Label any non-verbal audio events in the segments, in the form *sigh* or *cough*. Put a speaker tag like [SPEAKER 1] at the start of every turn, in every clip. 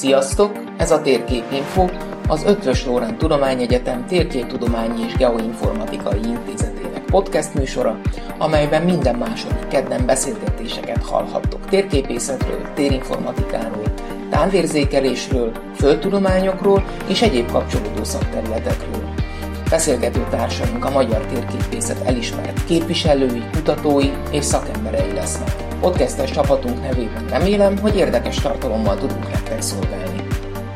[SPEAKER 1] Sziasztok! Ez a Térképinfo, az Ötvös Lórán Tudományegyetem Térképtudományi és Geoinformatikai Intézetének podcast műsora, amelyben minden második kedden beszélgetéseket hallhattok térképészetről, térinformatikáról, távérzékelésről, földtudományokról és egyéb kapcsolódó szakterületekről. Beszélgető társaink a magyar térképészet elismert képviselői, kutatói és szakemberei lesznek. Podcastes csapatunk nevében remélem, hogy érdekes tartalommal tudunk nektek szolgálni.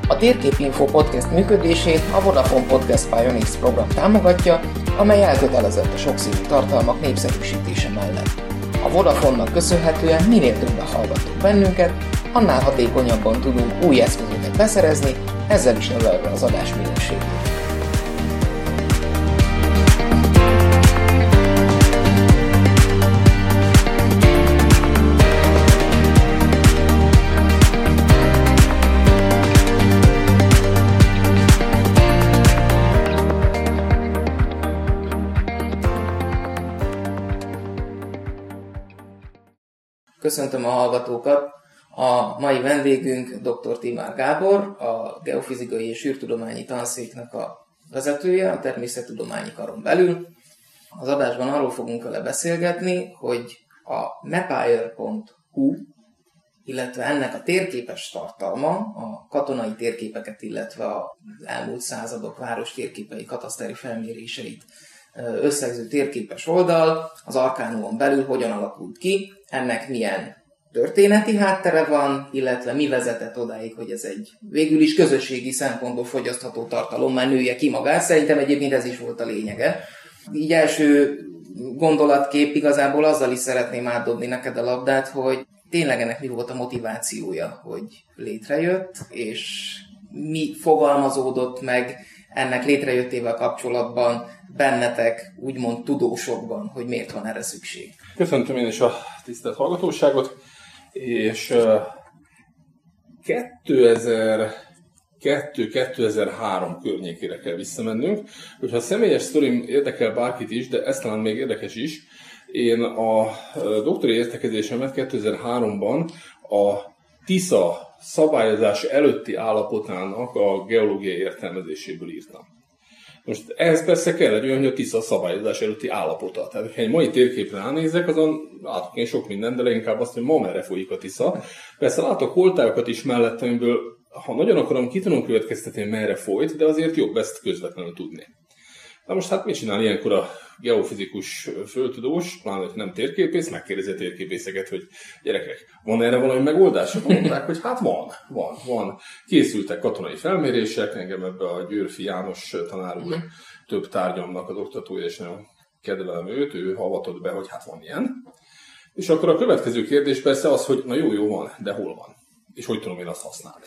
[SPEAKER 1] A Térképinfo podcast működését a Vodafone Podcast Pioneers program támogatja, amely elkötelezett a sokszínű tartalmak népszerűsítése mellett. A Vodafone-nak köszönhetően minél többen hallgattok bennünket, annál hatékonyabban tudunk új eszközöket beszerezni, ezzel is növelve az adás minőségét. Köszöntöm a hallgatókat! A mai vendégünk dr. Timár Gábor, a Geofizikai és űrtudományi tanszéknek a vezetője a természettudományi karon belül. Az adásban arról fogunk vele beszélgetni, hogy a mapire.hu, illetve ennek a térképes tartalma, a katonai térképeket, illetve az elmúlt századok város térképei kataszteri felméréseit összegző térképes oldal az Arkánuon belül hogyan alakult ki, ennek milyen történeti háttere van, illetve mi vezetett odáig, hogy ez egy végül is közösségi szempontból fogyasztható már nője ki magát. Szerintem egyébként ez is volt a lényege. Így első gondolatkép igazából azzal is szeretném átdobni neked a labdát, hogy tényleg ennek mi volt a motivációja, hogy létrejött, és mi fogalmazódott meg ennek létrejöttével kapcsolatban bennetek, úgymond tudósokban, hogy miért van erre szükség.
[SPEAKER 2] Köszöntöm én is a tisztelt hallgatóságot, és 2002-2003 környékére kell visszamennünk. Hogyha a személyes sztorim érdekel bárkit is, de ez talán még érdekes is, én a doktori értekezésemet 2003-ban a TISA szabályozás előtti állapotának a geológiai értelmezéséből írtam. Most ehhez persze kell egy olyan, hogy a Tisza szabályozás előtti állapota. Tehát, ha egy mai térképre ránézek, azon látok én sok mindent, de leginkább azt, hogy ma merre folyik a Tisza. Persze látok holtájakat is mellettem, amiből ha nagyon akarom, ki tudom következtetni, merre folyt, de azért jobb ezt közvetlenül tudni. Na most hát mit csinál ilyenkor a geofizikus földtudós, pláne, hogy nem térképész, megkérdezi a térképészeket, hogy gyerekek, van erre valami megoldás? Mondták, hogy hát van, van, van. Készültek katonai felmérések, engem ebbe a Győrfi János tanár úr több tárgyamnak az oktatója, és nagyon kedvelem őt, ő avatott be, hogy hát van ilyen. És akkor a következő kérdés persze az, hogy na jó, jó van, de hol van? És hogy tudom én azt használni?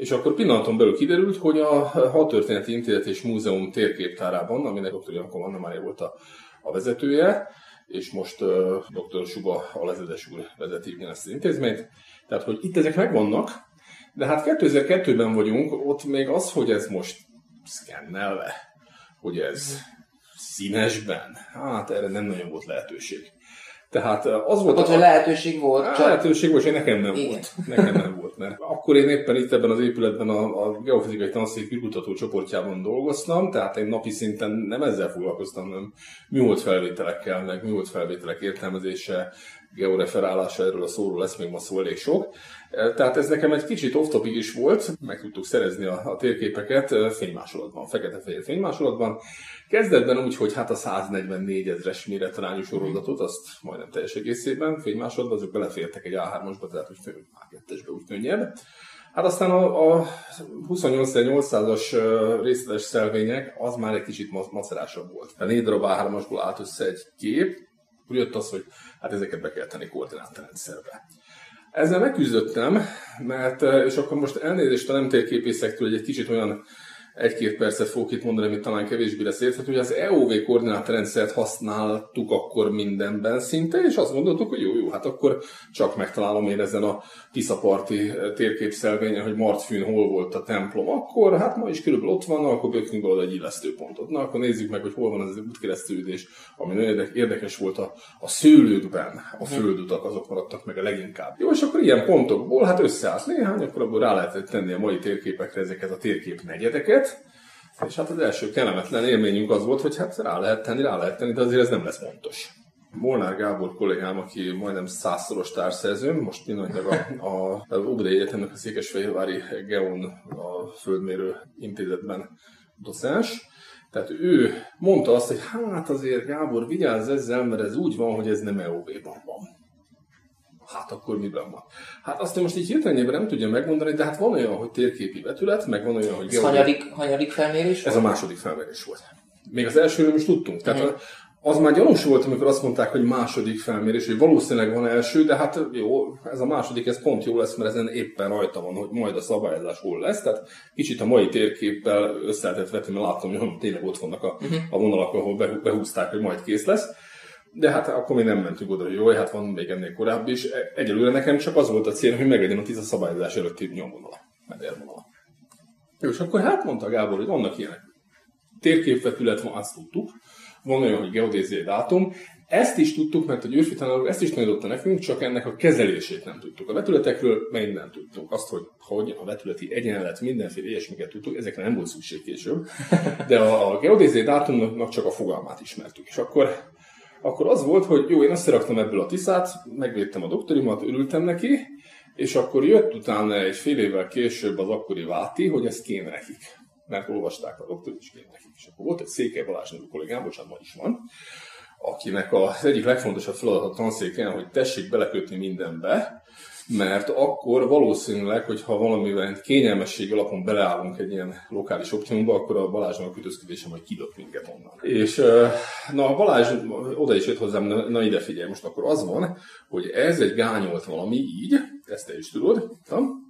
[SPEAKER 2] És akkor pillanaton belül kiderült, hogy a Hadtörténeti Intézet és Múzeum térképtárában, aminek dr. Jankov Anna Mária volt a, a vezetője, és most uh, dr. Suba Alezedes úr vezeti ezt az intézményt. Tehát, hogy itt ezek megvannak, de hát 2002-ben vagyunk, ott még az, hogy ez most szkennelve, hogy ez színesben, hát erre nem nagyon volt lehetőség.
[SPEAKER 1] Tehát az volt... Ott, a... lehetőség volt.
[SPEAKER 2] Csak... Lehetőség volt, és nekem nem Igen. volt. Nekem nem volt, mert akkor én éppen itt ebben az épületben a, a geofizikai tanszék űrkutató csoportjában dolgoztam, tehát én napi szinten nem ezzel foglalkoztam, hanem műhold felvételekkel, meg műhold felvételek értelmezése, georeferálása, erről a szóról lesz még ma szó elég sok. Tehát ez nekem egy kicsit off is volt, meg tudtuk szerezni a, a térképeket fénymásolatban, fekete-fehér fénymásolatban, Kezdetben úgy, hogy hát a 144 ezres méretarányú sorozatot, azt majdnem teljes egészében, fénymásodban, azok belefértek egy A3-asba, tehát hogy A2-esbe úgy könnyebb. Hát aztán a, a 28.800-as részletes szelvények, az már egy kicsit macerásabb volt. A négy darab A3-asból állt össze egy kép, úgy jött az, hogy hát ezeket be kell tenni koordinátorrendszerbe. Ezzel megküzdöttem, mert, és akkor most elnézést a nem térképészektől, hogy egy kicsit olyan egy-két percet fogok itt mondani, amit talán kevésbé lesz érthető, hogy az EOV koordinátrendszert használtuk akkor mindenben szinte, és azt gondoltuk, hogy jó, jó, hát akkor csak megtalálom én ezen a Tiszaparti térképszelvényen, hogy Martfűn hol volt a templom, akkor hát ma is körülbelül ott van, akkor bökünk be egy illesztőpontot. Na, akkor nézzük meg, hogy hol van az útkeresztődés, ami nagyon érdekes volt a, a szőlőkben, a földutak, azok maradtak meg a leginkább. Jó, és akkor ilyen pontokból, hát összeállt néhány, akkor abból rá lehetett tenni a mai térképekre ezeket a térkép negyedeket, és hát az első kellemetlen élményünk az volt, hogy hát rá lehet tenni, rá lehet tenni, de azért ez nem lesz pontos. Molnár Gábor kollégám, aki majdnem százszoros társszerzőm, most pillanatnyilag a, a, az Óbudai Egyetemnek a Székesfehérvári Geon a Földmérő Intézetben docens, tehát ő mondta azt, hogy hát azért Gábor, vigyázz ezzel, mert ez úgy van, hogy ez nem EOB-ban van. Hát akkor miben van? Hát azt most így hirtelenében nem tudja megmondani, de hát van olyan, hogy térképi vetület, meg van olyan, hogy...
[SPEAKER 1] Ez hanyadik, hanyadik felmérés
[SPEAKER 2] Ez volt? a második felmérés volt. Még az elsőről is tudtunk. Tehát uh-huh. az már gyanús volt, amikor azt mondták, hogy második felmérés, hogy valószínűleg van első, de hát jó, ez a második, ez pont jó lesz, mert ezen éppen rajta van, hogy majd a szabályozás hol lesz. Tehát kicsit a mai térképpel össze lehetett vetni, mert látom, hogy tényleg ott vannak a, uh-huh. a vonalak, ahol behúzták, hogy majd kész lesz. De hát akkor mi nem mentünk oda, hogy jó, hát van még ennél korábbi is. Egyelőre nekem csak az volt a cél, hogy meglegyen a tiszta szabályozás előtti nyomvonala, medervonala. Jó, és akkor hát mondta Gábor, hogy vannak ilyenek. Térképvetület van, azt tudtuk. Van olyan, hogy geodéziai dátum. Ezt is tudtuk, mert a Győrfi tanárok ezt is tanította nekünk, csak ennek a kezelését nem tudtuk. A vetületekről minden tudtunk. Azt, hogy, hogy a vetületi egyenlet, mindenféle ilyesmiket tudtuk, ezekre nem volt szükség később. De a, a geodéziai dátumnak csak a fogalmát ismertük. És akkor akkor az volt, hogy jó, én összeraktam ebből a tiszát, megvédtem a doktorimat, örültem neki, és akkor jött utána egy fél évvel később az akkori Váti, hogy ez kéne nekik. Mert olvasták a doktor, és kéne nekik. És akkor volt egy Székely Balázs nevű kollégám, bocsánat, ma is van, akinek az egyik legfontosabb feladat a tanszéken, hogy tessék belekötni mindenbe, mert akkor valószínűleg, hogyha valamivel kényelmesség alapon beleállunk egy ilyen lokális optimumba, akkor a Balázsnak a kötözködése majd kidott minket onnan. És na, Balázs oda is jött hozzám, na, na ide figyelj, most akkor az van, hogy ez egy gányolt valami így, ezt te is tudod, nem?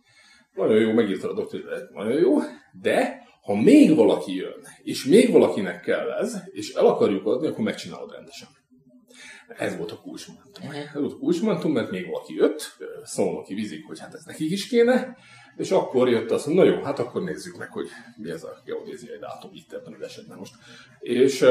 [SPEAKER 2] nagyon jó, megírtad a doktor, nagyon jó, de ha még valaki jön, és még valakinek kell ez, és el akarjuk adni, akkor megcsinálod rendesen. Ez volt a kulcsmomentum. Ez volt a kulcsmomentum, mert még valaki jött, aki vizik, hogy hát ez nekik is kéne, és akkor jött az, hogy na jó, hát akkor nézzük meg, hogy mi ez a geodéziai dátum itt ebben az esetben most. És,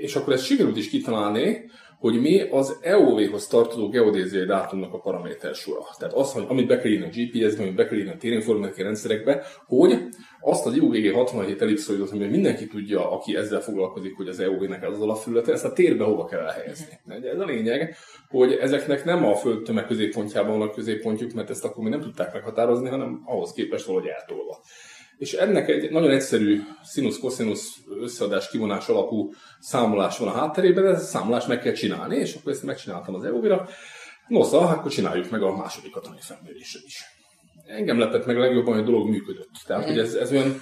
[SPEAKER 2] és akkor ezt sikerült is kitalálni, hogy mi az EOV-hoz tartozó geodéziai dátumnak a paraméter sora. Tehát az, hogy amit be kell írni a GPS-be, amit be kell írni a térinformátikai rendszerekbe, hogy azt az IUGG 67 ellipszoidot, ami mindenki tudja, aki ezzel foglalkozik, hogy az EOV-nek ez az alapfelülete, ezt a térbe hova kell elhelyezni. Ez a lényeg, hogy ezeknek nem a föld tömeg középpontjában van a középpontjuk, mert ezt akkor még nem tudták meghatározni, hanem ahhoz képest valahogy eltolva. És ennek egy nagyon egyszerű színusz-koszinusz összeadás kivonás alapú számolás van a hátterében, de ezt a számolást meg kell csinálni, és akkor ezt megcsináltam az EOV-ra. Nosza, akkor csináljuk meg a második katonai felmérésre is engem lepett meg legjobban, hogy a dolog működött. Tehát, hogy ez, ez olyan,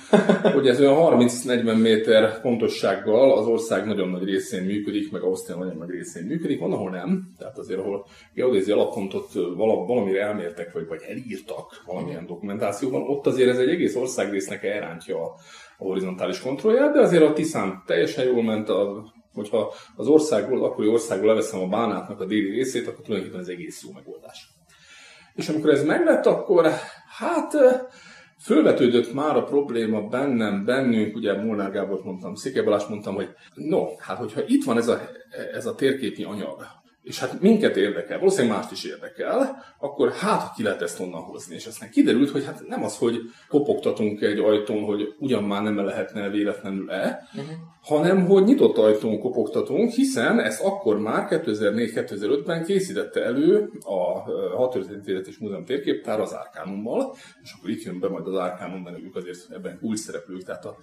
[SPEAKER 2] hogy ez olyan 30-40 méter pontossággal az ország nagyon nagy részén működik, meg Ausztria nagyon nagy részén működik, van, ahol nem. Tehát azért, ahol geodézi alappontot valamire elmértek, vagy, vagy elírtak valamilyen dokumentációban, ott azért ez egy egész országrésznek elrántja a, a horizontális kontrollját, de azért a Tiszán teljesen jól ment, a, hogyha az országból, akkori országból leveszem a bánátnak a déli részét, akkor tulajdonképpen ez egész jó megoldás. És amikor ez meglett, akkor hát fölvetődött már a probléma bennem, bennünk, ugye Molnár Gábor mondtam, Székely Balázs mondtam, hogy no, hát hogyha itt van ez a, ez a térképi anyag, és hát minket érdekel, valószínűleg mást is érdekel, akkor hát ki lehet ezt onnan hozni. És aztán kiderült, hogy hát nem az, hogy kopogtatunk egy ajtón, hogy ugyan már nem lehetne véletlenül-e, uh-huh. hanem hogy nyitott ajtón kopogtatunk, hiszen ezt akkor már 2004-2005-ben készítette elő a Hatörténetélet és Múzeum térképtár az Árkánummal, és akkor itt jön be majd az Árkánum, mert ők azért ebben kulcs szereplők, tehát a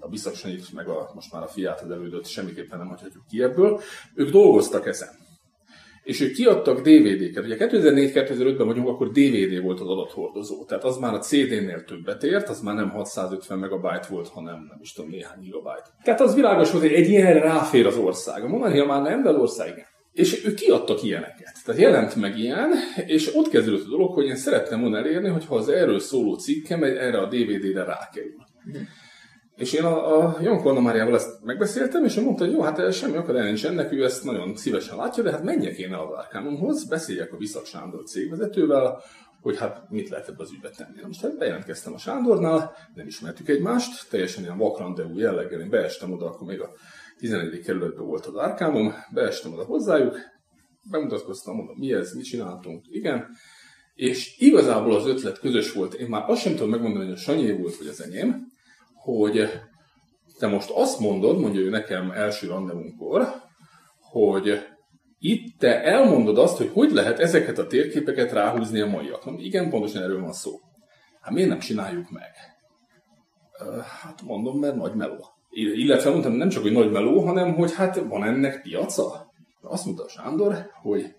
[SPEAKER 2] a Biszaksanit, meg a, most már a fiát az elődött semmiképpen nem hagyhatjuk ki ebből. Ők dolgoztak ezen és ők kiadtak DVD-ket. Ugye 2004-2005-ben vagyunk, akkor DVD volt az adathordozó. Tehát az már a CD-nél többet ért, az már nem 650 megabyte volt, hanem nem is tudom, néhány gigabyte. Tehát az világos volt, hogy egy ilyen ráfér az ország. A Monania már nem, de ország igen. És ők kiadtak ilyeneket. Tehát jelent meg ilyen, és ott kezdődött a dolog, hogy én szerettem volna elérni, hogyha az erről szóló cikkem erre a DVD-re rákerül. Mm. És én a, a Jon Máriával ezt megbeszéltem, és ő mondta, hogy jó, hát semmi akadály nincs ennek, ő ezt nagyon szívesen látja, de hát menjek én el a Arcanumhoz, beszéljek a Viszak Sándor cégvezetővel, hogy hát mit lehet ebbe az ügybe tenni. Most hát bejelentkeztem a Sándornál, nem ismertük egymást, teljesen ilyen vakrandeú jelleggel, én beestem oda, akkor még a 11. kerületben volt az árkámom, beestem oda hozzájuk, bemutatkoztam, mondom, mi ez, mit csináltunk, igen, és igazából az ötlet közös volt. Én már azt sem tudom megmondani, hogy a Sanyé volt, vagy az enyém, hogy te most azt mondod, mondja ő nekem első randevunkkor, hogy itt te elmondod azt, hogy hogy lehet ezeket a térképeket ráhúzni a maiakon. Igen, pontosan erről van szó. Hát miért nem csináljuk meg? Hát mondom, mert nagy meló. Illetve mondtam, nem csak, hogy nagy meló, hanem, hogy hát van ennek piaca? Azt mondta a Sándor, hogy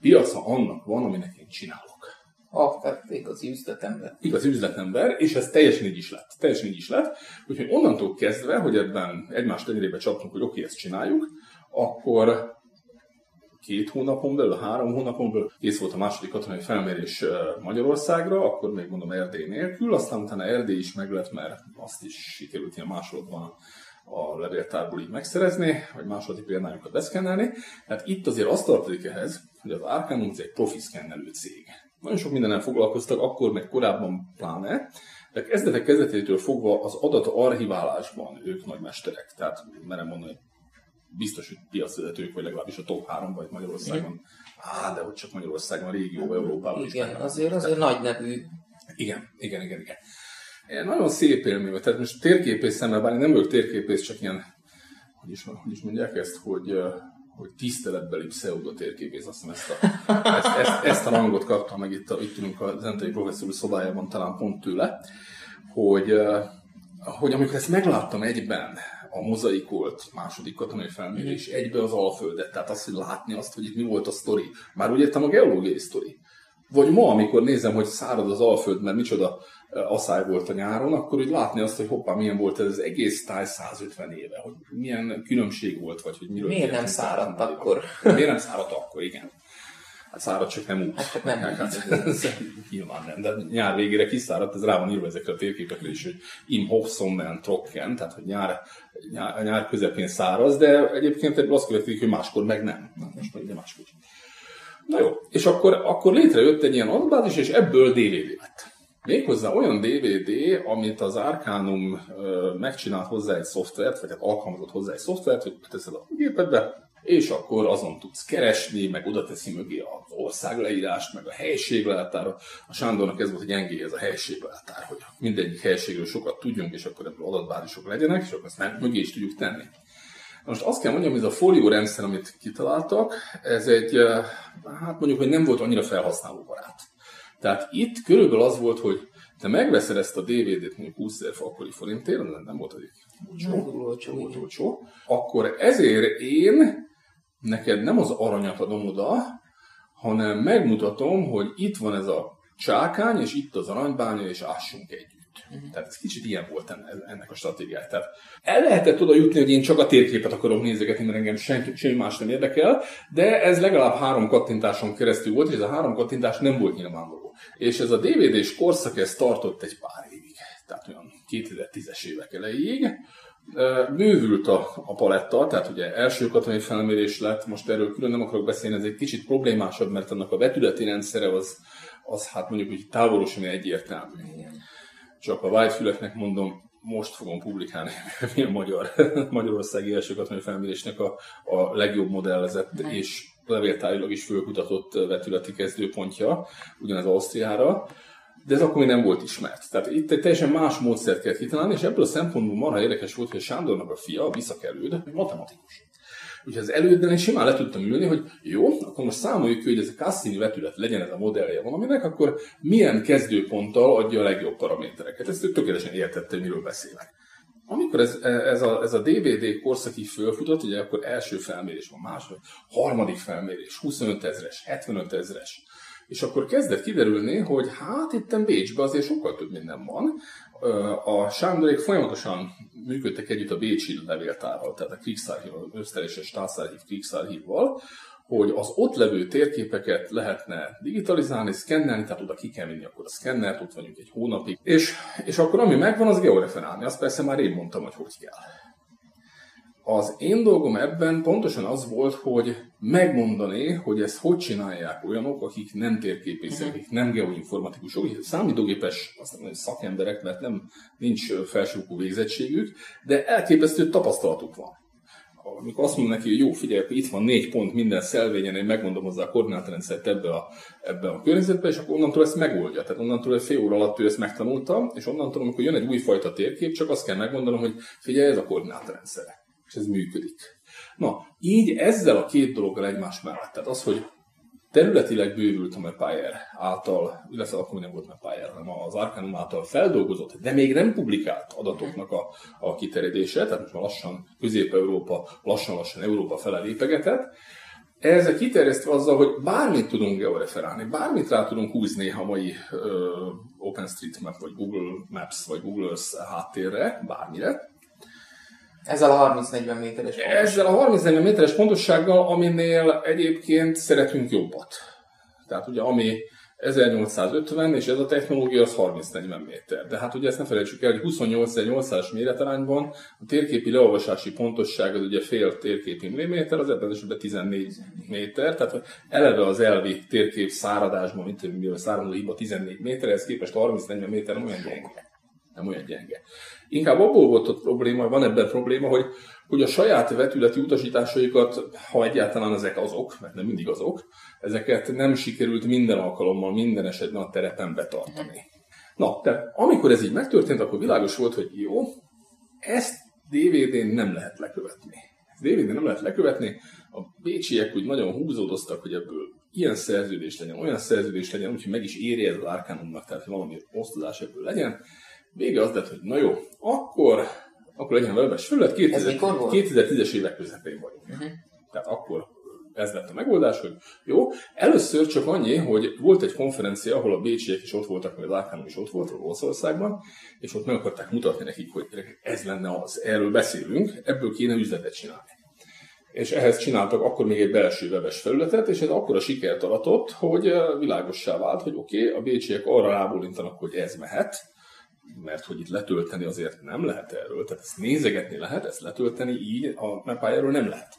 [SPEAKER 2] piaca annak van, aminek én csinálok.
[SPEAKER 1] Tehát igazi üzletember.
[SPEAKER 2] Igazi üzletember, és ez teljesen így is lett. Teljesen így is lett. Úgyhogy onnantól kezdve, hogy ebben egymást tenyerébe csaptunk, hogy oké, okay, ezt csináljuk, akkor két hónapon belül, három hónapon belül kész volt a második katonai felmérés Magyarországra, akkor még mondom Erdély nélkül, aztán utána Erdély is meg lett, mert azt is sikerült ilyen másolatban a levéltárból így megszerezni, vagy második példányokat beszkennelni. Tehát itt azért azt tartozik ehhez, hogy az Arcanum egy profi szkennelő cég. Nagyon sok mindennel foglalkoztak, akkor meg korábban pláne, de kezdetek kezdetétől fogva az adat archiválásban ők nagymesterek. Tehát merem mondani, biztos, hogy piacvezetők, vagy legalábbis a top 3 vagy Magyarországon. Á, de hogy csak Magyarországon, a régióban, Európában
[SPEAKER 1] Igen, is azért azért nagy nevű.
[SPEAKER 2] Igen, igen, igen, igen. Nagyon szép élmény Tehát most térképész szemmel, bár én nem vagyok térképész, csak ilyen, hogy is, hogy is mondják ezt, hogy hogy tiszteletbeli pseudotérképész, azt hiszem ezt a, ezt, ezt, ezt a rangot kaptam meg itt, a, itt ülünk a Zentai professzor szobájában, talán pont tőle, hogy, hogy amikor ezt megláttam egyben, a mozaikolt második katonai felmérés, egybe az Alföldet, tehát azt, hogy látni azt, hogy itt mi volt a sztori. Már úgy értem a geológiai sztori. Vagy ma, amikor nézem, hogy szárad az Alföld, mert micsoda asszály volt a nyáron, akkor úgy látni azt, hogy hoppá, milyen volt ez az egész táj 150 éve, hogy milyen különbség volt, vagy hogy miről...
[SPEAKER 1] Miért nem száradt akkor?
[SPEAKER 2] Miért nem száradt akkor, igen. Hát száradt, csak nem úgy.
[SPEAKER 1] Hát nem hát,
[SPEAKER 2] hát, Nyilván nem, de nyár végére kiszáradt, ez rá van írva ezekre a térképekre is, hogy im hochsommern trocken, tehát hogy nyár, nyár, nyár közepén száraz, de egyébként ebből azt következik, hogy máskor meg nem. Na, most meg máskor. Na jó, és akkor, akkor létrejött egy ilyen adatbázis, és ebből DVD lett. Méghozzá olyan DVD, amit az Arcanum megcsinált hozzá egy szoftvert, vagy hát alkalmazott hozzá egy szoftvert, hogy teszed a gépedbe, és akkor azon tudsz keresni, meg oda teszi mögé az országleírást, meg a helységleltár. A Sándornak ez volt a gyengé, ez a helységleltár, hogy mindegyik helységről sokat tudjunk, és akkor ebből adatbázisok legyenek, és akkor ezt meg mögé is tudjuk tenni. Most azt kell mondjam, hogy ez a fólió rendszer, amit kitaláltak, ez egy, hát mondjuk, hogy nem volt annyira felhasználóbarát. Tehát itt körülbelül az volt, hogy te megveszed ezt a DVD-t mondjuk 20 ezer akkori forintért, nem volt egy olcsó, olcsó, volt olcsó, akkor ezért én neked nem az aranyat adom oda, hanem megmutatom, hogy itt van ez a csákány, és itt az aranybánya, és ássunk együtt. Uh-huh. Tehát ez kicsit ilyen volt ennek a stratégiája. Tehát el lehetett oda jutni, hogy én csak a térképet akarok nézegetni, mert engem senki, semmi más nem érdekel, de ez legalább három kattintáson keresztül volt, és ez a három kattintás nem volt nyilvánvaló. És ez a DVD-s korszak, ez tartott egy pár évig, tehát olyan 2010-es évek elejéig. Bővült a, a paletta, tehát ugye első katonai felmérés lett, most erről külön nem akarok beszélni, ez egy kicsit problémásabb, mert annak a vetületi rendszere az, az hát mondjuk, hogy távolosan egyértelmű. Csak a Whitefüleknek mondom, most fogom publikálni *laughs* a magyar, Magyarországi első katonai felmérésnek a, a legjobb modellezett mm. és levéltárilag is fölkutatott vetületi kezdőpontja, ugyanez Ausztriára, de ez akkor még nem volt ismert. Tehát itt egy teljesen más módszert kell kitalálni, és ebből a szempontból marha érdekes volt, hogy Sándornak a fia, a visszakerülőd, matematikus. Úgyhogy az elődben én simán le tudtam ülni, hogy jó, akkor most számoljuk ki, hogy ez a Cassini vetület legyen ez a modellje valaminek, akkor milyen kezdőponttal adja a legjobb paramétereket. Ezt tökéletesen értette, hogy miről beszélek. Amikor ez, ez, a, ez a DVD korszak így fölfutott, ugye akkor első felmérés van, második, harmadik felmérés, 25 ezres, 75 ezres, és akkor kezdett kiderülni, hogy hát itt Bécsben azért sokkal több minden van. A Sándorék folyamatosan működtek együtt a Bécsi levéltárral, tehát a Kriegsarchiv, Österreiches Staatsarchiv Kriegsarchivval, hogy az ott levő térképeket lehetne digitalizálni, szkennelni, tehát oda ki kell vinni akkor a szkennert, ott vagyunk egy hónapig, és, és akkor ami megvan, az georeferálni. Azt persze már én mondtam, hogy hogy kell. Az én dolgom ebben pontosan az volt, hogy megmondani, hogy ezt hogy csinálják olyanok, akik nem térképészek, akik nem geoinformatikusok, számítógépes szakemberek, mert nem nincs felsőfokú végzettségük, de elképesztő tapasztalatuk van amikor azt mondom neki, hogy jó, figyelj, itt van négy pont minden szelvényen, én megmondom hozzá a koordinátrendszert ebbe a, ebbe a környezetbe, és akkor onnantól ezt megoldja. Tehát onnantól egy fél óra alatt ő ezt megtanulta, és onnantól, amikor jön egy újfajta térkép, csak azt kell megmondanom, hogy figyelj, ez a koordinátorrendszer. És ez működik. Na, így ezzel a két dologgal egymás mellett. Tehát az, hogy területileg bővült a Mapire által, illetve akkor nem volt Mapire, hanem az Arcanum által feldolgozott, de még nem publikált adatoknak a, a kiterjedése, tehát most már lassan Közép-Európa, lassan-lassan Európa fele lépegetett, ezzel kiterjesztve azzal, hogy bármit tudunk georeferálni, bármit rá tudunk húzni a mai OpenStreetMap, vagy Google Maps, vagy Google Earth háttérre, bármire,
[SPEAKER 1] ezzel a 30-40 méteres
[SPEAKER 2] pontossággal. Ezzel a 30-40 méteres pontossággal, aminél egyébként szeretünk jobbat. Tehát ugye ami 1850, és ez a technológia az 30-40 méter. De hát ugye ezt ne felejtsük el, hogy 28-800-as méretarányban a térképi leolvasási pontosság az ugye fél térképi milliméter, az ebben esetben 14 méter, tehát eleve az elvi térkép száradásban, mint mivel száradó hiba 14 méter, ez képest 30-40 méter olyan gyenge. Nem olyan gyenge. Inkább abból volt a probléma, van ebben probléma, hogy, hogy a saját vetületi utasításaikat, ha egyáltalán ezek azok, mert nem mindig azok, ezeket nem sikerült minden alkalommal, minden esetben a terepen betartani. Na, tehát amikor ez így megtörtént, akkor világos volt, hogy jó, ezt DVD-n nem lehet lekövetni. DVD-n nem lehet lekövetni, a bécsiek úgy nagyon húzódoztak, hogy ebből ilyen szerződés legyen, olyan szerződés legyen, úgyhogy meg is érje ez az Arcanumnak, tehát valami osztozás ebből legyen, Vége az lett, hogy na jó, akkor, akkor legyen webes felület, 2010-es évek közepén vagyunk. Uh-huh. Tehát akkor ez lett a megoldás, hogy jó, először csak annyi, hogy volt egy konferencia, ahol a bécsiek is ott voltak, meg az Árkánum is ott volt, Olaszországban, és ott meg akarták mutatni nekik, hogy ez lenne az, erről beszélünk, ebből kéne üzletet csinálni. És ehhez csináltak akkor még egy belső webes felületet, és ez akkor a sikert aratott, hogy világossá vált, hogy oké, okay, a bécsiek arra rábólintanak, hogy ez mehet, mert hogy itt letölteni azért nem lehet erről, tehát ezt nézegetni lehet, ezt letölteni így a Mapire-ről nem lehet.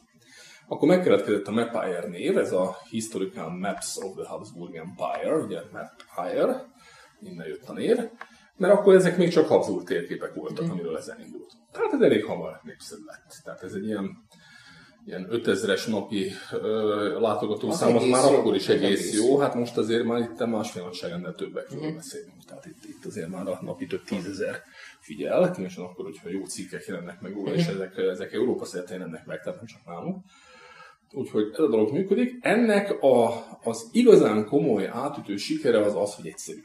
[SPEAKER 2] Akkor megkeletkezett a Mapire név, ez a Historical Maps of the Habsburg Empire, ugye Mapire, innen jött a név, mert akkor ezek még csak Habsburg térképek voltak, mhm. amiről ezen indult. Tehát ez elég hamar népszerű lett. Tehát ez egy ilyen ilyen 5000-es napi ö, látogató az az már jó, akkor is egész, egész jó. Hát most azért már itt másfél nagyságrendel többekről mm. beszélünk. Tehát itt, itt azért már a napi több tízezer figyel, különösen akkor, hogyha jó cikkek jelennek meg róla, és ezek, ezek Európa szerte jelennek meg, tehát nem csak nálunk. Úgyhogy ez a dolog működik. Ennek a, az igazán komoly átütő sikere az az, hogy egyszerű.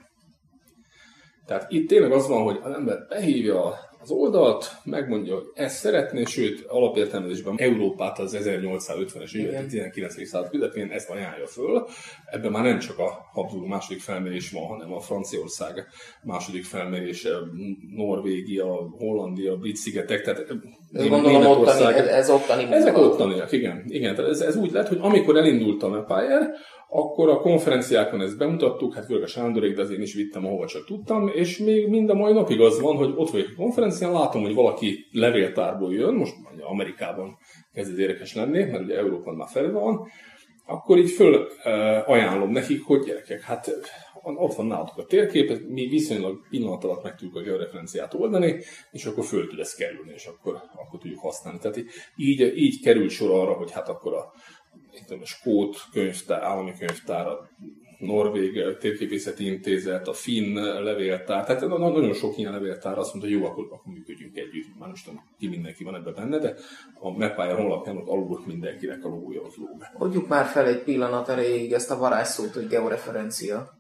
[SPEAKER 2] Tehát itt tényleg az van, hogy az ember behívja az oldalt, megmondja, hogy ezt szeretné, sőt, alapértelmezésben Európát az 1850-es évek, 19. század közepén ezt ajánlja föl. Ebben már nem csak a Habsburg második felmérés van, hanem a Franciaország második felmérése, Norvégia, Hollandia, Brit szigetek, tehát
[SPEAKER 1] Gondolom ottani, ez, ez ottani.
[SPEAKER 2] Ezek ottaniak, igen. igen tehát ez, ez úgy lett, hogy amikor elindult a Empire, akkor a konferenciákon ezt bemutattuk, hát főleg a Sándorék, de azért is vittem, ahova csak tudtam, és még mind a mai napig az van, hogy ott vagyok a konferencián, látom, hogy valaki levéltárból jön, most Amerikában kezd ez érdekes lenni, mert ugye Európán már felve van, akkor így föl ajánlom nekik, hogy gyerekek, hát ott van nálatok a térkép, mi viszonylag pillanat alatt meg tudjuk a georeferenciát oldani, és akkor föl tud ez kerülni, és akkor, akkor tudjuk használni. Tehát így, így kerül sor arra, hogy hát akkor a a Skót könyvtár, állami könyvtár, a Norvég térképészeti intézet, a Finn levéltár, tehát nagyon sok ilyen levéltár azt mondta, hogy jó, akkor, akkor működjünk együtt. Már most tudom, ki mindenki van ebben benne, de a Mapire honlapján ott alul mindenkinek a logója az lóg.
[SPEAKER 1] Adjuk már fel egy pillanat erejéig ezt a varázsszót, hogy georeferencia.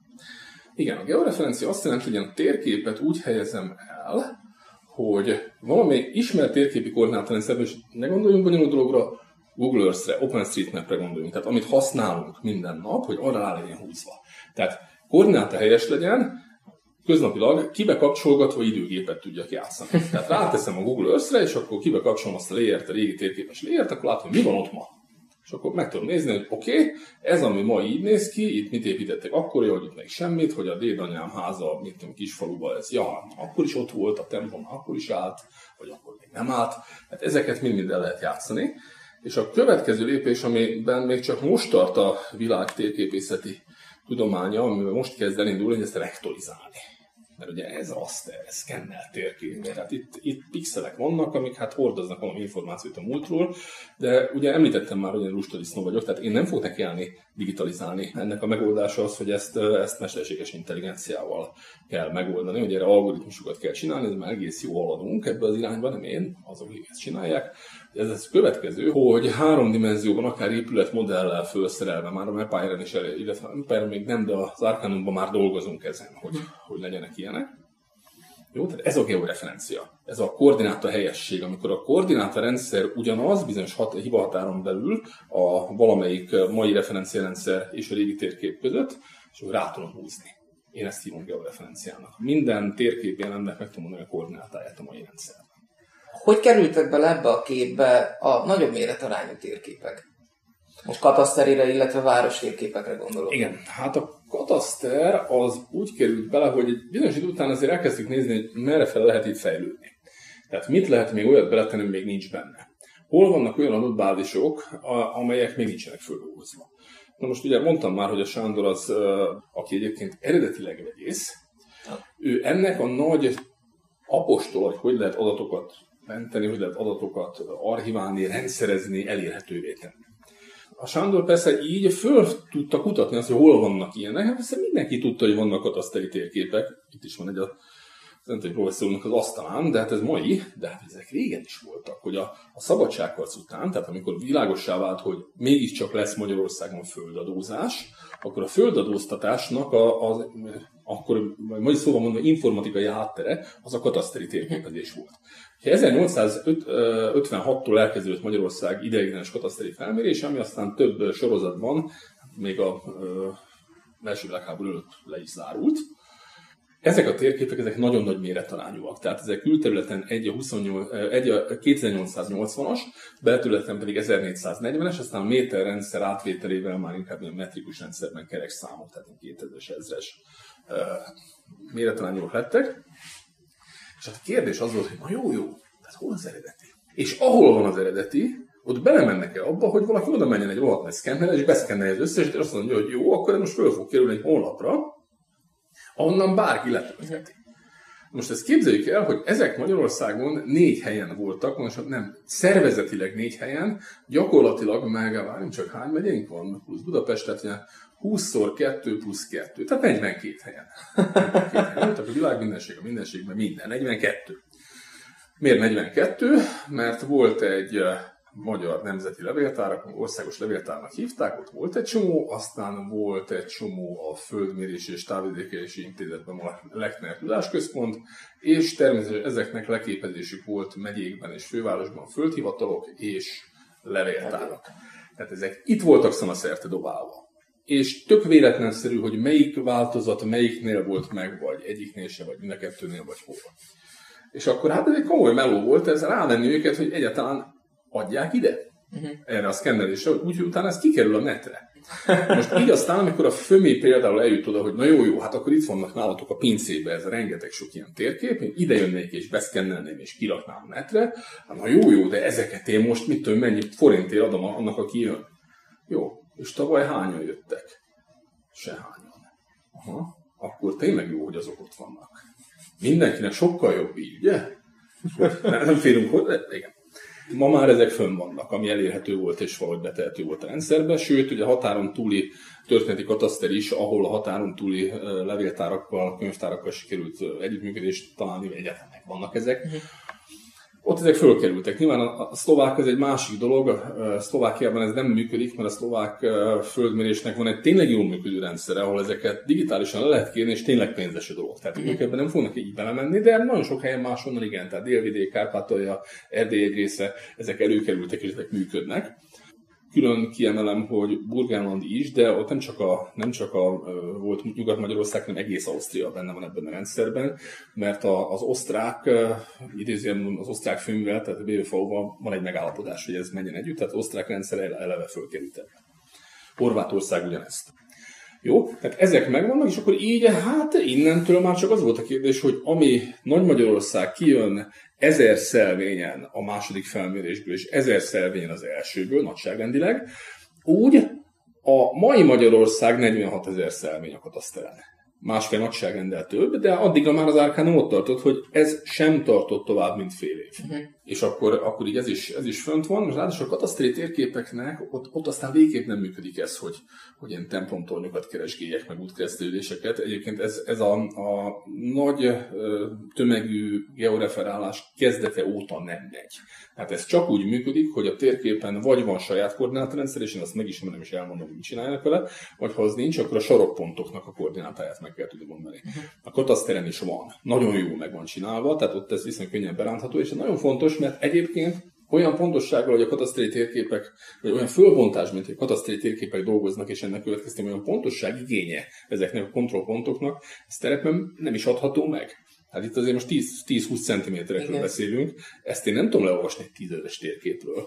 [SPEAKER 2] Igen, a georeferencia azt jelenti, hogy a térképet úgy helyezem el, hogy valami ismert térképi koordinátorrendszerben, és ne gondoljunk bonyolult dologra, Google Earth-re, OpenStreetMap-re gondoljunk, tehát amit használunk minden nap, hogy arra rá legyen húzva. Tehát koordináta helyes legyen, köznapilag kibe kapcsolgatva időgépet tudjak játszani. Tehát ráteszem a Google Earth-re, és akkor kibe kapcsolom azt a layer a régi térképes layer akkor látom, hogy mi van ott ma. És akkor meg tudom nézni, hogy oké, okay, ez ami ma így néz ki, itt mit építettek akkor, hogy itt meg semmit, hogy a dédanyám háza, mint tudom, kisfaluba, ez, ja, akkor is ott volt, a templom akkor is állt, vagy akkor még nem állt. Hát ezeket mind-mind el lehet játszani. És a következő lépés, amiben még csak most tart a világ térképészeti tudománya, amivel most kezd elindulni, hogy ezt rektolizálni mert ugye ez raster, ez szkennel térkép. Tehát itt, itt pixelek vannak, amik hát hordoznak valami információt a múltról, de ugye említettem már, hogy én lustadisznó vagyok, tehát én nem fogok nekiállni digitalizálni. Ennek a megoldása az, hogy ezt, ezt mesterséges intelligenciával kell megoldani, hogy erre algoritmusokat kell csinálni, ez már egész jó haladunk ebbe az irányba, nem én, azok, akik ezt csinálják. Ez az következő, hogy három dimenzióban, akár épületmodellel felszerelve, már a Empire-en is, illetve Empire még nem, de az Arcanumban már dolgozunk ezen, hogy, hogy legyenek ilyenek. Jó, tehát ez a georeferencia, ez a koordináta helyesség, amikor a koordináta rendszer ugyanaz, bizonyos hat, hibahatáron belül a valamelyik mai referenciarendszer és a régi térkép között, és akkor rá tudom húzni. Én ezt hívom georeferenciának. Minden térkép jelennek meg tudom mondani a koordinátáját a mai rendszer.
[SPEAKER 1] Hogy kerültek bele ebbe a képbe a nagyobb méretarányú térképek? Most kataszterire, illetve város térképekre gondolok.
[SPEAKER 2] Igen, hát a kataszter az úgy került bele, hogy egy bizonyos idő után azért elkezdtük nézni, hogy merre fel lehet itt fejlődni. Tehát mit lehet még olyat beletenni, még nincs benne. Hol vannak olyan adatbázisok, amelyek még nincsenek földolgozva. Na most ugye mondtam már, hogy a Sándor az, aki egyébként eredetileg vegyész, ő ennek a nagy apostol, hogy hogy lehet adatokat menteni, hogy lehet adatokat archiválni, rendszerezni, elérhetővé tenni. A Sándor persze így föl tudta kutatni azt, hogy hol vannak ilyenek, hát persze mindenki tudta, hogy vannak kataszteri térképek. Itt is van egy a egy professzornak az asztalán, de hát ez mai, de hát ezek régen is voltak, hogy a, a szabadságharc után, tehát amikor világossá vált, hogy mégiscsak lesz Magyarországon földadózás, akkor a földadóztatásnak a, az, akkor, majd szóval mondva, informatikai háttere, az a kataszteri térképezés volt. 1856-tól elkezdődött Magyarország ideiglenes kataszteri felmérés, ami aztán több sorozatban, még a első világháború előtt le is zárult. Ezek a térképek ezek nagyon nagy méretarányúak, tehát ezek külterületen egy a, 28, egy a 2880-as, belterületen pedig 1440-es, aztán a méterrendszer átvételével már inkább a metrikus rendszerben kerek számok, tehát 2000-es, ezres méretarányúak lettek. És hát a kérdés az volt, hogy na jó, jó, tehát hol az eredeti? És ahol van az eredeti, ott belemennek el abba, hogy valaki oda menjen egy rohadt nagy szkenner, és beszkennelje az összes, és azt mondja, hogy jó, akkor most föl fog kerülni egy honlapra, ahonnan bárki letöltheti. Most ezt képzeljük el, hogy ezek Magyarországon négy helyen voltak, most nem, szervezetileg négy helyen, gyakorlatilag meg, várjunk csak hány megyénk van, plusz Budapest, tehát 20-szor 2 plusz 2, tehát 42 helyen. 42 helyen. Tehát a világ mindenség, a mindenségben minden, 42. Miért 42? Mert volt egy magyar nemzeti levéltárak, országos levéltárnak hívták, ott volt egy csomó, aztán volt egy csomó a Földmérési és Távvidékelési Intézetben a Lechner Tudásközpont, és természetesen ezeknek leképezésük volt megyékben és fővárosban földhivatalok és levéltárak. Tehát ezek itt voltak szanaszerte dobálva. És tök véletlenszerű, hogy melyik változat melyiknél volt meg, vagy egyiknél se, vagy mind a kettőnél, vagy hol. És akkor hát ez egy komoly meló volt, ez rávenni őket, hogy egyáltalán adják ide uh-huh. erre a szkennelésre, úgyhogy utána ez kikerül a netre. Most így aztán, amikor a Fömi például eljut oda, hogy na jó, jó, hát akkor itt vannak nálatok a pincébe ez a rengeteg sok ilyen térkép, én ide jönnék és beszkennelném és kiraknám a netre, hát na jó, jó, de ezeket én most mit tudom, mennyi forintért adom annak, aki jön. Jó, és tavaly hányan jöttek? Se hányan. Aha, akkor tényleg jó, hogy azok ott vannak. Mindenkinek sokkal jobb így, ugye? Nem férünk hozzá, igen. Ma már ezek fönn vannak, ami elérhető volt és valahogy betehető volt a rendszerbe, sőt, ugye határon túli történeti kataszter is, ahol a határon túli levéltárakkal, könyvtárakkal sikerült együttműködést találni, egyáltalán vannak ezek. Uh-huh ott ezek fölkerültek. Nyilván a, szlovák ez egy másik dolog, a Szlovákiában ez nem működik, mert a szlovák földmérésnek van egy tényleg jól működő rendszere, ahol ezeket digitálisan le lehet kérni, és tényleg pénzes a dolog. Tehát ők ebben nem fognak így belemenni, de nagyon sok helyen máshonnan igen, tehát Délvidék, Kárpátalja, Erdély egy része, ezek előkerültek és ezek működnek. Külön kiemelem, hogy Burgenland is, de ott nem csak a, nem csak a volt Nyugat-Magyarország, hanem egész Ausztria benne van ebben a rendszerben, mert a, az osztrák, idézően az osztrák főművel, tehát a BVV-val van egy megállapodás, hogy ez menjen együtt, tehát osztrák rendszer eleve fölkerült Horvátország ugyanezt. Jó, tehát ezek megvannak, és akkor így, hát innentől már csak az volt a kérdés, hogy ami Nagy Magyarország kijön ezer szelvényen a második felmérésből, és ezer szelvényen az elsőből, nagyságrendileg, úgy a mai Magyarország 46 ezer szelvény a kataszterelne másfél nagyságrendel több, de addigra már az Arcanum ott tartott, hogy ez sem tartott tovább, mint fél év. Uh-huh. És akkor, akkor így ez is, ez is fönt van, most ráadásul a katasztri térképeknek ott, ott aztán végképp nem működik ez, hogy, hogy ilyen templomtornyokat keresgélyek, meg útkeresztődéseket. Egyébként ez, ez a, a nagy tömegű georeferálás kezdete óta nem megy. Hát ez csak úgy működik, hogy a térképen vagy van saját koordinátorrendszer, és én azt megismerem és elmondom, hogy mit csinálják vele, vagy ha az nincs, akkor a sarokpontoknak a koordinátáját meg kell tudni mondani. Uh-huh. A kataszteren is van. Nagyon jó meg van csinálva, tehát ott ez viszonylag könnyen berántható, és nagyon fontos, mert egyébként olyan pontossággal, hogy a kataszteri térképek, vagy olyan fölbontás, mint hogy a térképek dolgoznak, és ennek következtében olyan pontosság igénye ezeknek a kontrollpontoknak, ez terepen nem is adható meg. Hát itt azért most 10-20 cm-ekről beszélünk, ezt én nem tudom leolvasni egy tízezer térképről.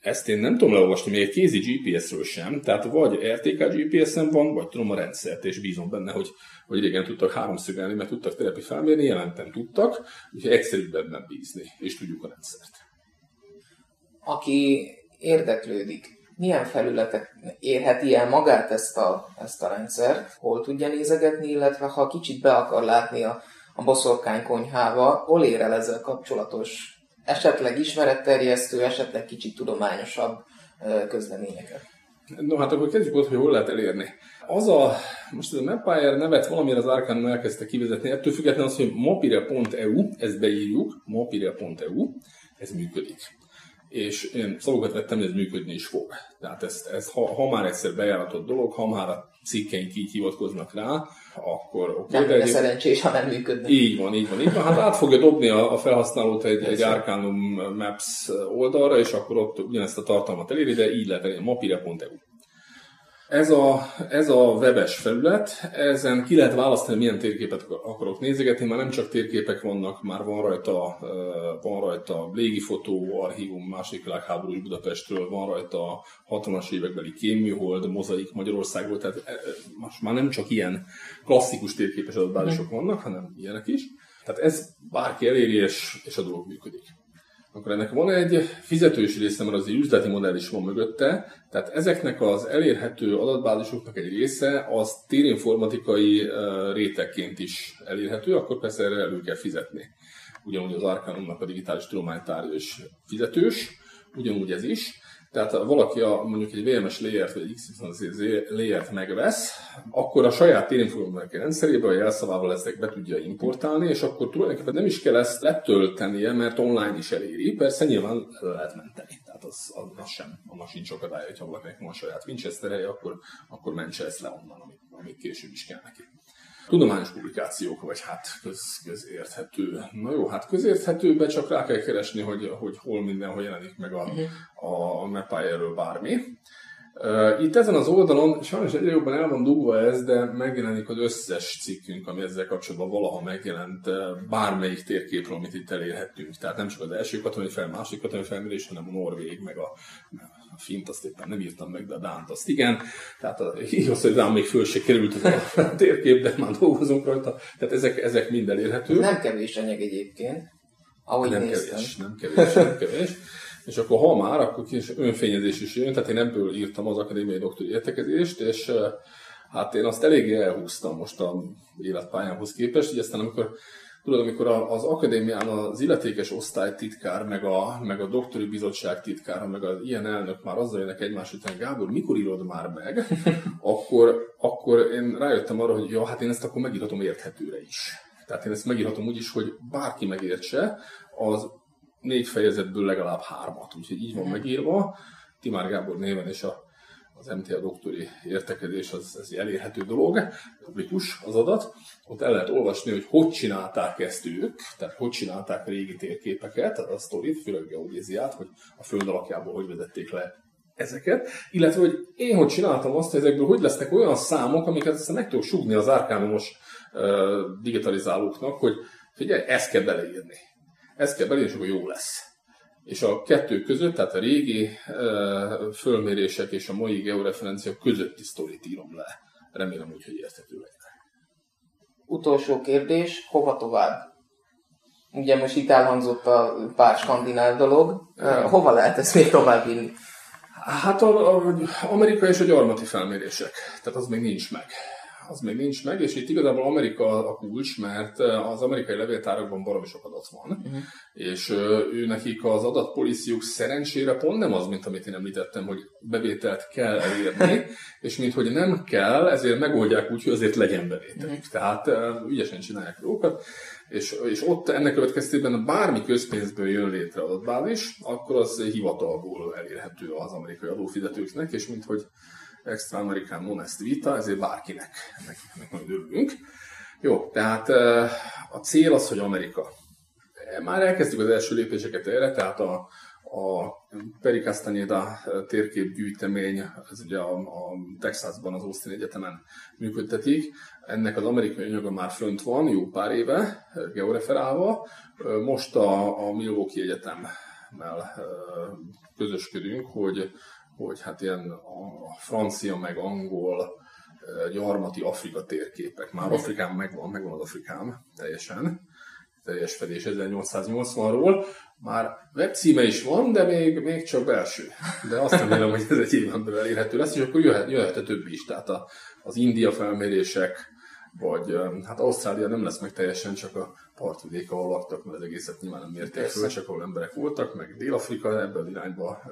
[SPEAKER 2] Ezt én nem tudom leolvasni még egy kézi GPS-ről sem, tehát vagy RTK GPS-en van, vagy tudom a rendszert, és bízom benne, hogy, hogy régen tudtak háromszögelni, mert tudtak terepi felmérni, jelentem tudtak, úgyhogy egyszerűbb ebben bízni, és tudjuk a rendszert.
[SPEAKER 1] Aki érdeklődik, milyen felületek érheti el magát ezt a, ezt a rendszert, hol tudja nézegetni, illetve ha kicsit be akar látni a a boszorkány konyhába, hol ér el ezzel kapcsolatos esetleg ismeretterjesztő, esetleg kicsit tudományosabb közleményeket?
[SPEAKER 2] No, hát akkor kezdjük ott, hogy hol lehet elérni. Az a, most ez a Mapire nevet valamire az Arcanum elkezdte kivezetni, ettől függetlenül az, hogy mapire.eu, ezt beírjuk, mapire.eu, ez működik. És én szavakat vettem, hogy ez működni is fog. Tehát ez, ez ha, ha már egyszer bejáratott dolog, ha már cikkeink így hivatkoznak rá, akkor
[SPEAKER 1] oké. Okay, nem lenne szerencsés, ha nem működne.
[SPEAKER 2] Így van, így van, így van. Hát át fogja dobni a, a felhasználót egy, egy Arcanum Maps oldalra, és akkor ott ugyanezt a tartalmat eléri, de így lehet elérni, mapire.eu. Ez a, ez a webes felület, ezen ki lehet választani, milyen térképet akarok nézegetni, már nem csak térképek vannak, már van rajta, van rajta légifotó, archívum második világháborús Budapestről, van rajta 60-as évekbeli kémműhold, mozaik Magyarországról, tehát most már nem csak ilyen klasszikus térképes adatbázisok vannak, hanem ilyenek is. Tehát ez bárki eléri, és, és a dolog működik akkor ennek van egy fizetős része, mert az egy üzleti modell is van mögötte, tehát ezeknek az elérhető adatbázisoknak egy része az térinformatikai rétegként is elérhető, akkor persze erre elő kell fizetni. Ugyanúgy az Arcanumnak a digitális tudománytárgya is fizetős, ugyanúgy ez is. Tehát ha valaki a, mondjuk egy VMS layert vagy XYZ layert megvesz, akkor a saját térinformációk rendszerébe a jelszavával ezt be tudja importálni, és akkor tulajdonképpen nem is kell ezt letöltenie, mert online is eléri. Persze nyilván le lehet menteni. Tehát az, az, az sem, annak sincs akadálya, hogyha valakinek van saját winchester akkor, akkor mentse ezt le onnan, amit, amit később is kell neki tudományos publikációk, vagy hát köz, közérthető. Na jó, hát közérthetőbe csak rá kell keresni, hogy, hogy hol mindenhol jelenik meg a, a Mapire-ről bármi. Itt ezen az oldalon, sajnos egyre jobban el van dugva ez, de megjelenik az összes cikkünk, ami ezzel kapcsolatban valaha megjelent bármelyik térképről, amit itt elérhettünk. Tehát nem csak az első katonai fel, második katonai felmérés, hanem a Norvég, meg a, a Fint, azt éppen nem írtam meg, de a Dánt azt igen. Tehát a, igaz, hogy rám még föl se került az a *laughs* térkép, de már dolgozunk rajta. Tehát ezek, ezek mind elérhető.
[SPEAKER 1] Nem kevés anyag egyébként, ahogy
[SPEAKER 2] nem
[SPEAKER 1] néztem.
[SPEAKER 2] Kevés, nem kevés, nem kevés. És akkor ha már, akkor kis önfényezés is jön, tehát én ebből írtam az akadémiai doktori értekezést, és hát én azt eléggé elhúztam most a életpályámhoz képest, így aztán amikor Tudod, amikor az akadémián az illetékes osztálytitkár, meg a, meg a doktori bizottság titkára, meg az ilyen elnök már azzal jönnek egymás után, Gábor, mikor írod már meg, *laughs* akkor, akkor én rájöttem arra, hogy ja, hát én ezt akkor megírhatom érthetőre is. Tehát én ezt megírhatom úgy is, hogy bárki megértse, az négy fejezetből legalább hármat, úgyhogy így van mhm. megírva. Timár Gábor néven és a, az MTA doktori értekezés az, az elérhető dolog, publikus az adat. Ott el lehet olvasni, hogy hogy csinálták ezt ők, tehát hogy csinálták régi térképeket, a sztorit, főleg geodéziát, hogy a föld alakjából hogy vezették le ezeket, illetve hogy én hogy csináltam azt, hogy ezekből hogy lesznek olyan számok, amiket aztán meg tudok sugni az árkánomos uh, digitalizálóknak, hogy figyelj, ezt kell beleírni. Ezt kell beleírni, és akkor jó lesz. És a kettő között, tehát a régi fölmérések és a mai georeferencia közötti sztorit írom le. Remélem úgy, hogy érthető legyen.
[SPEAKER 1] Utolsó kérdés, hova tovább? Ugye most itt elhangzott a pár skandináv dolog. Hova lehet ezt még tovább vinni?
[SPEAKER 2] Hát a, a, Amerika és a gyarmati felmérések. Tehát az még nincs meg. Az még nincs meg, és itt igazából Amerika a kulcs, mert az amerikai levéltárakban baromi sok adat van, uh-huh. és ő nekik az adatpoliciuk szerencsére pont nem az, mint amit én említettem, hogy bevételt kell elérni, *laughs* és mint hogy nem kell, ezért megoldják úgy, hogy azért legyen bevételük. Uh-huh. Tehát ügyesen csinálják dolgokat és, és ott ennek következtében bármi közpénzből jön létre adatbázis, akkor az hivatalból elérhető az amerikai adófizetőknek, és mint hogy extra amerikán non est vita, ezért bárkinek, ennek, ennek nagyon örülünk. Jó, tehát a cél az, hogy Amerika. Már elkezdtük az első lépéseket erre, tehát a, a Peri Castaneda térképgyűjtemény, ez ugye a, a Texasban, az Austin Egyetemen működtetik. Ennek az amerikai anyaga már fönt van, jó pár éve, georeferálva. Most a, a Milwaukee Egyetemmel közösködünk, hogy, hogy hát ilyen a francia meg angol gyarmati Afrika térképek. Már Afrikán megvan, megvan az Afrikám teljesen teljes fedés 1880-ról. Már webcíme is van, de még, még csak belső. De azt remélem, hogy ez egy éven belül elérhető lesz, és akkor jöhet, jöhet a többi is. Tehát a, az India felmérések, vagy hát Ausztrália nem lesz meg teljesen, csak a partvidék, ahol laktak, mert az egészet nyilván nem mérték föl, csak ahol emberek voltak, meg Dél-Afrika, ebben az irányba,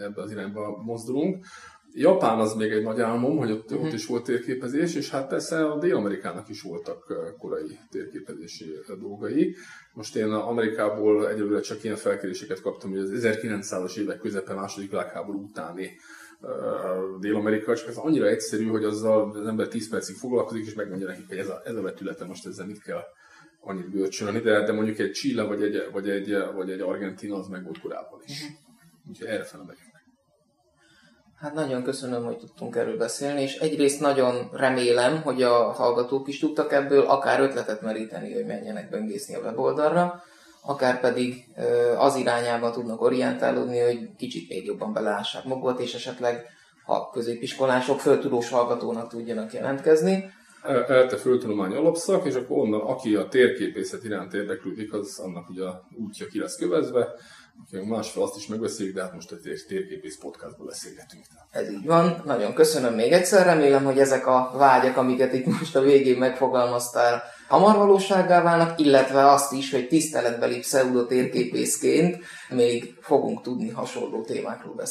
[SPEAKER 2] ebben az irányba mozdulunk. Japán az még egy nagy álmom, hogy ott, uh-huh. ott is volt térképezés, és hát persze a Dél-Amerikának is voltak korai térképezési dolgai. Most én Amerikából egyelőre csak ilyen felkéréseket kaptam, hogy az 1900-as évek közepe második világháború utáni Dél-Amerika, csak ez annyira egyszerű, hogy azzal az ember 10 percig foglalkozik, és megmondja nekik, hogy ez a, ez a vetülete most ezzel mit kell annyit görcsölni, de, de mondjuk egy Chile vagy egy, vagy egy, vagy egy Argentina az meg volt korábban is. Uh-huh. Úgyhogy erre fel megyünk.
[SPEAKER 1] Hát nagyon köszönöm, hogy tudtunk erről beszélni, és egyrészt nagyon remélem, hogy a hallgatók is tudtak ebből akár ötletet meríteni, hogy menjenek böngészni a weboldalra, akár pedig az irányába tudnak orientálódni, hogy kicsit még jobban beleássák magukat, és esetleg ha középiskolások föltudós hallgatónak tudjanak jelentkezni.
[SPEAKER 2] ELTE föltudomány alapszak, és akkor onnan, aki a térképészet iránt érdeklődik, az annak ugye a útja ki lesz kövezve, másfél azt is megbeszéljük, de hát most egy térképész podcastból beszélgetünk.
[SPEAKER 1] Ez így van. Nagyon köszönöm még egyszer. Remélem, hogy ezek a vágyak, amiket itt most a végén megfogalmaztál, hamar valósággá válnak, illetve azt is, hogy tiszteletbeli pseudotérképészként még fogunk tudni hasonló témákról
[SPEAKER 2] a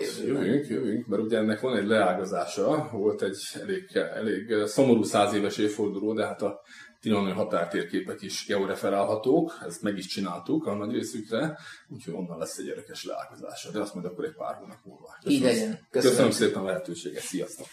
[SPEAKER 2] jövőben. Jövünk, jövünk, mert ugye ennek van egy leágazása, volt egy elég, elég szomorú száz éves évforduló, de hát a Tinoni határtérképek is georeferálhatók, ezt meg is csináltuk a nagy részükre, úgyhogy onnan lesz egy érdekes leágazása, de azt majd akkor egy pár hónap múlva.
[SPEAKER 1] Köszönöm, Így legyen.
[SPEAKER 2] Köszönöm. Köszönöm szépen a lehetőséget, sziasztok!